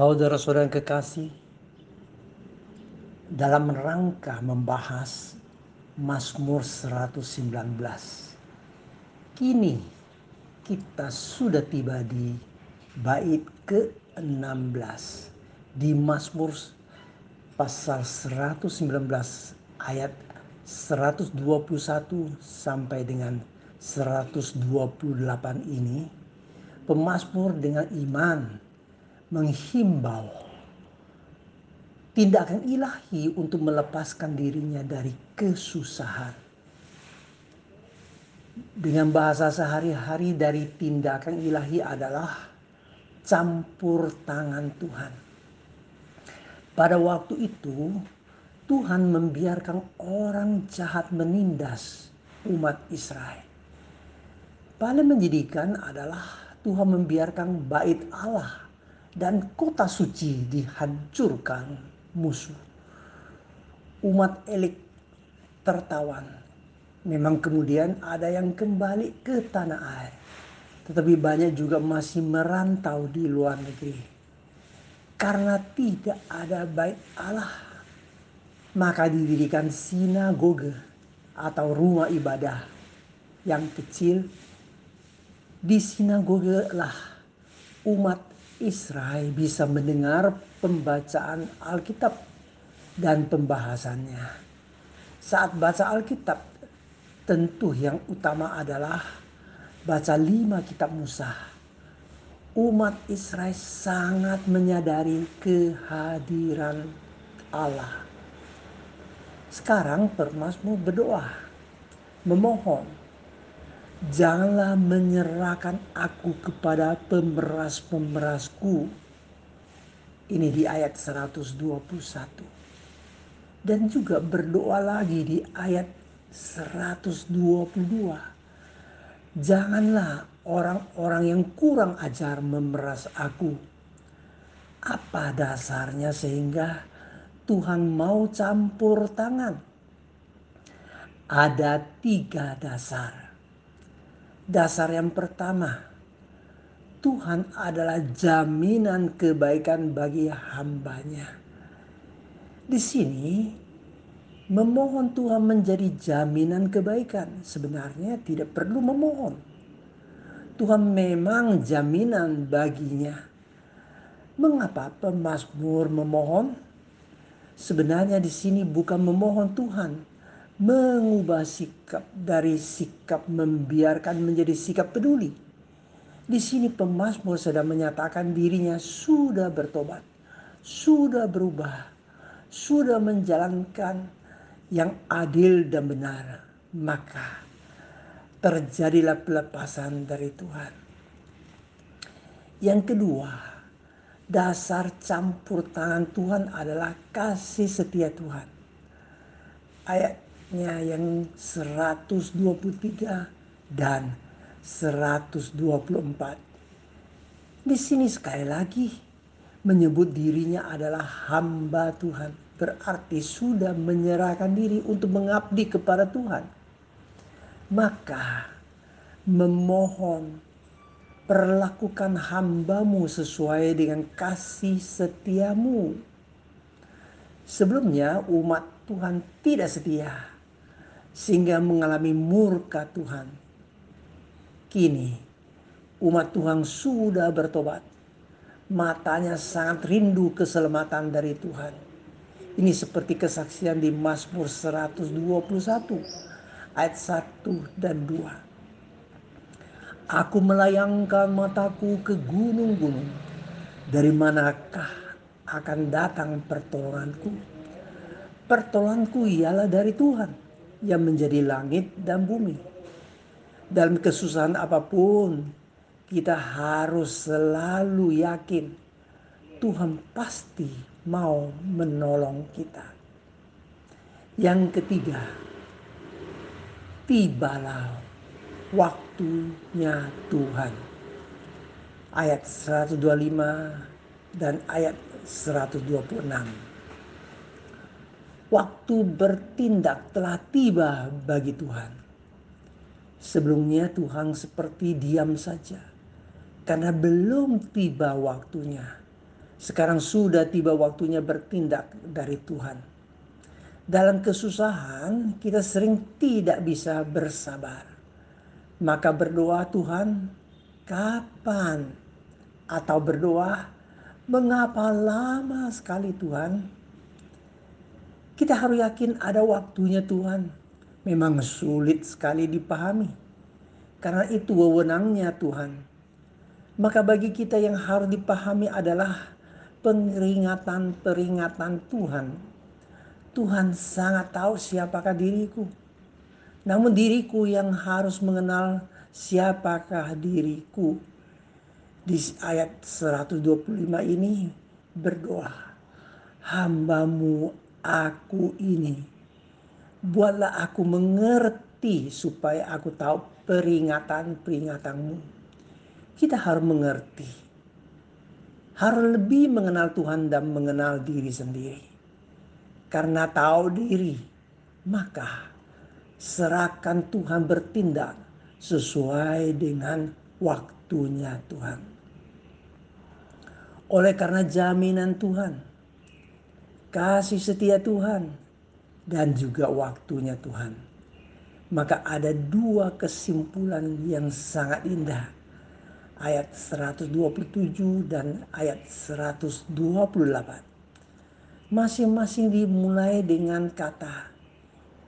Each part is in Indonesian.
Saudara-saudara yang kekasih, dalam rangka membahas Mazmur 119. Kini kita sudah tiba di bait ke-16 di Mazmur pasal 119 ayat 121 sampai dengan 128 ini pemazmur dengan iman menghimbau tindakan ilahi untuk melepaskan dirinya dari kesusahan. Dengan bahasa sehari-hari dari tindakan ilahi adalah campur tangan Tuhan. Pada waktu itu, Tuhan membiarkan orang jahat menindas umat Israel. Paling menjadikan adalah Tuhan membiarkan bait Allah dan kota suci dihancurkan musuh. Umat elik tertawan. Memang kemudian ada yang kembali ke tanah air. Tetapi banyak juga masih merantau di luar negeri. Karena tidak ada bait Allah. Maka didirikan sinagoge atau rumah ibadah yang kecil. Di sinagoge lah umat Israel bisa mendengar pembacaan Alkitab dan pembahasannya. Saat baca Alkitab, tentu yang utama adalah baca lima kitab Musa. Umat Israel sangat menyadari kehadiran Allah. Sekarang permasmur berdoa, memohon Janganlah menyerahkan aku kepada pemeras-pemerasku. Ini di ayat 121. Dan juga berdoa lagi di ayat 122. Janganlah orang-orang yang kurang ajar memeras aku. Apa dasarnya sehingga Tuhan mau campur tangan? Ada tiga dasar Dasar yang pertama, Tuhan adalah jaminan kebaikan bagi hambanya. Di sini, memohon Tuhan menjadi jaminan kebaikan. Sebenarnya tidak perlu memohon. Tuhan memang jaminan baginya. Mengapa pemazmur memohon? Sebenarnya di sini bukan memohon Tuhan, mengubah sikap dari sikap membiarkan menjadi sikap peduli. Di sini pemazmur sedang menyatakan dirinya sudah bertobat, sudah berubah, sudah menjalankan yang adil dan benar. Maka terjadilah pelepasan dari Tuhan. Yang kedua, dasar campur tangan Tuhan adalah kasih setia Tuhan. Ayat ayatnya yang 123 dan 124. Di sini sekali lagi menyebut dirinya adalah hamba Tuhan. Berarti sudah menyerahkan diri untuk mengabdi kepada Tuhan. Maka memohon perlakukan hambamu sesuai dengan kasih setiamu. Sebelumnya umat Tuhan tidak setia sehingga mengalami murka Tuhan. Kini umat Tuhan sudah bertobat. Matanya sangat rindu keselamatan dari Tuhan. Ini seperti kesaksian di Mazmur 121 ayat 1 dan 2. Aku melayangkan mataku ke gunung-gunung. Dari manakah akan datang pertolonganku? Pertolonganku ialah dari Tuhan yang menjadi langit dan bumi. Dalam kesusahan apa pun, kita harus selalu yakin Tuhan pasti mau menolong kita. Yang ketiga, tibalah waktunya Tuhan. Ayat 125 dan ayat 126 waktu bertindak telah tiba bagi Tuhan. Sebelumnya Tuhan seperti diam saja karena belum tiba waktunya. Sekarang sudah tiba waktunya bertindak dari Tuhan. Dalam kesusahan kita sering tidak bisa bersabar. Maka berdoa Tuhan, kapan? Atau berdoa, mengapa lama sekali Tuhan? Kita harus yakin ada waktunya Tuhan. Memang sulit sekali dipahami. Karena itu wewenangnya Tuhan. Maka bagi kita yang harus dipahami adalah peringatan-peringatan Tuhan. Tuhan sangat tahu siapakah diriku. Namun diriku yang harus mengenal siapakah diriku. Di ayat 125 ini berdoa. Hambamu aku ini. Buatlah aku mengerti supaya aku tahu peringatan-peringatanmu. Kita harus mengerti harus lebih mengenal Tuhan dan mengenal diri sendiri. Karena tahu diri, maka serahkan Tuhan bertindak sesuai dengan waktunya Tuhan. Oleh karena jaminan Tuhan, kasih setia Tuhan, dan juga waktunya Tuhan. Maka ada dua kesimpulan yang sangat indah ayat 127 dan ayat 128. Masing-masing dimulai dengan kata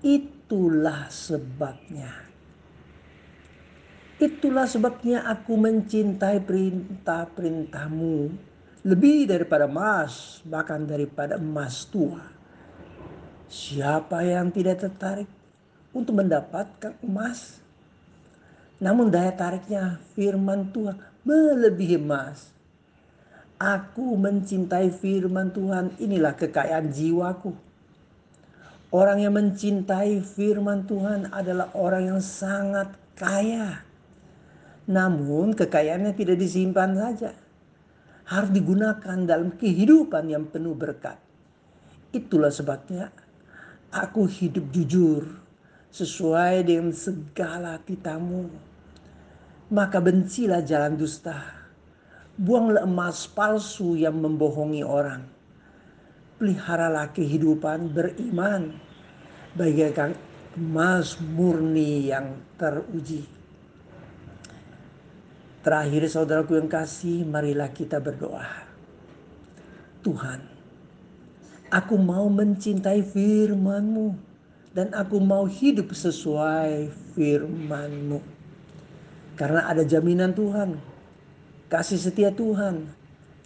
itulah sebabnya. Itulah sebabnya aku mencintai perintah-perintahmu lebih daripada emas, bahkan daripada emas tua. Siapa yang tidak tertarik untuk mendapatkan emas? Namun daya tariknya firman Tuhan melebihi emas. Aku mencintai firman Tuhan, inilah kekayaan jiwaku. Orang yang mencintai firman Tuhan adalah orang yang sangat kaya. Namun kekayaannya tidak disimpan saja. Harus digunakan dalam kehidupan yang penuh berkat. Itulah sebabnya aku hidup jujur sesuai dengan segala titamu maka bencilah jalan dusta. Buanglah emas palsu yang membohongi orang. Peliharalah kehidupan beriman bagaikan emas murni yang teruji. Terakhir saudaraku yang kasih, marilah kita berdoa. Tuhan, aku mau mencintai firman-Mu dan aku mau hidup sesuai firman-Mu. Karena ada jaminan Tuhan, kasih setia Tuhan,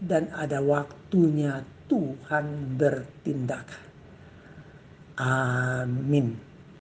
dan ada waktunya Tuhan bertindak. Amin.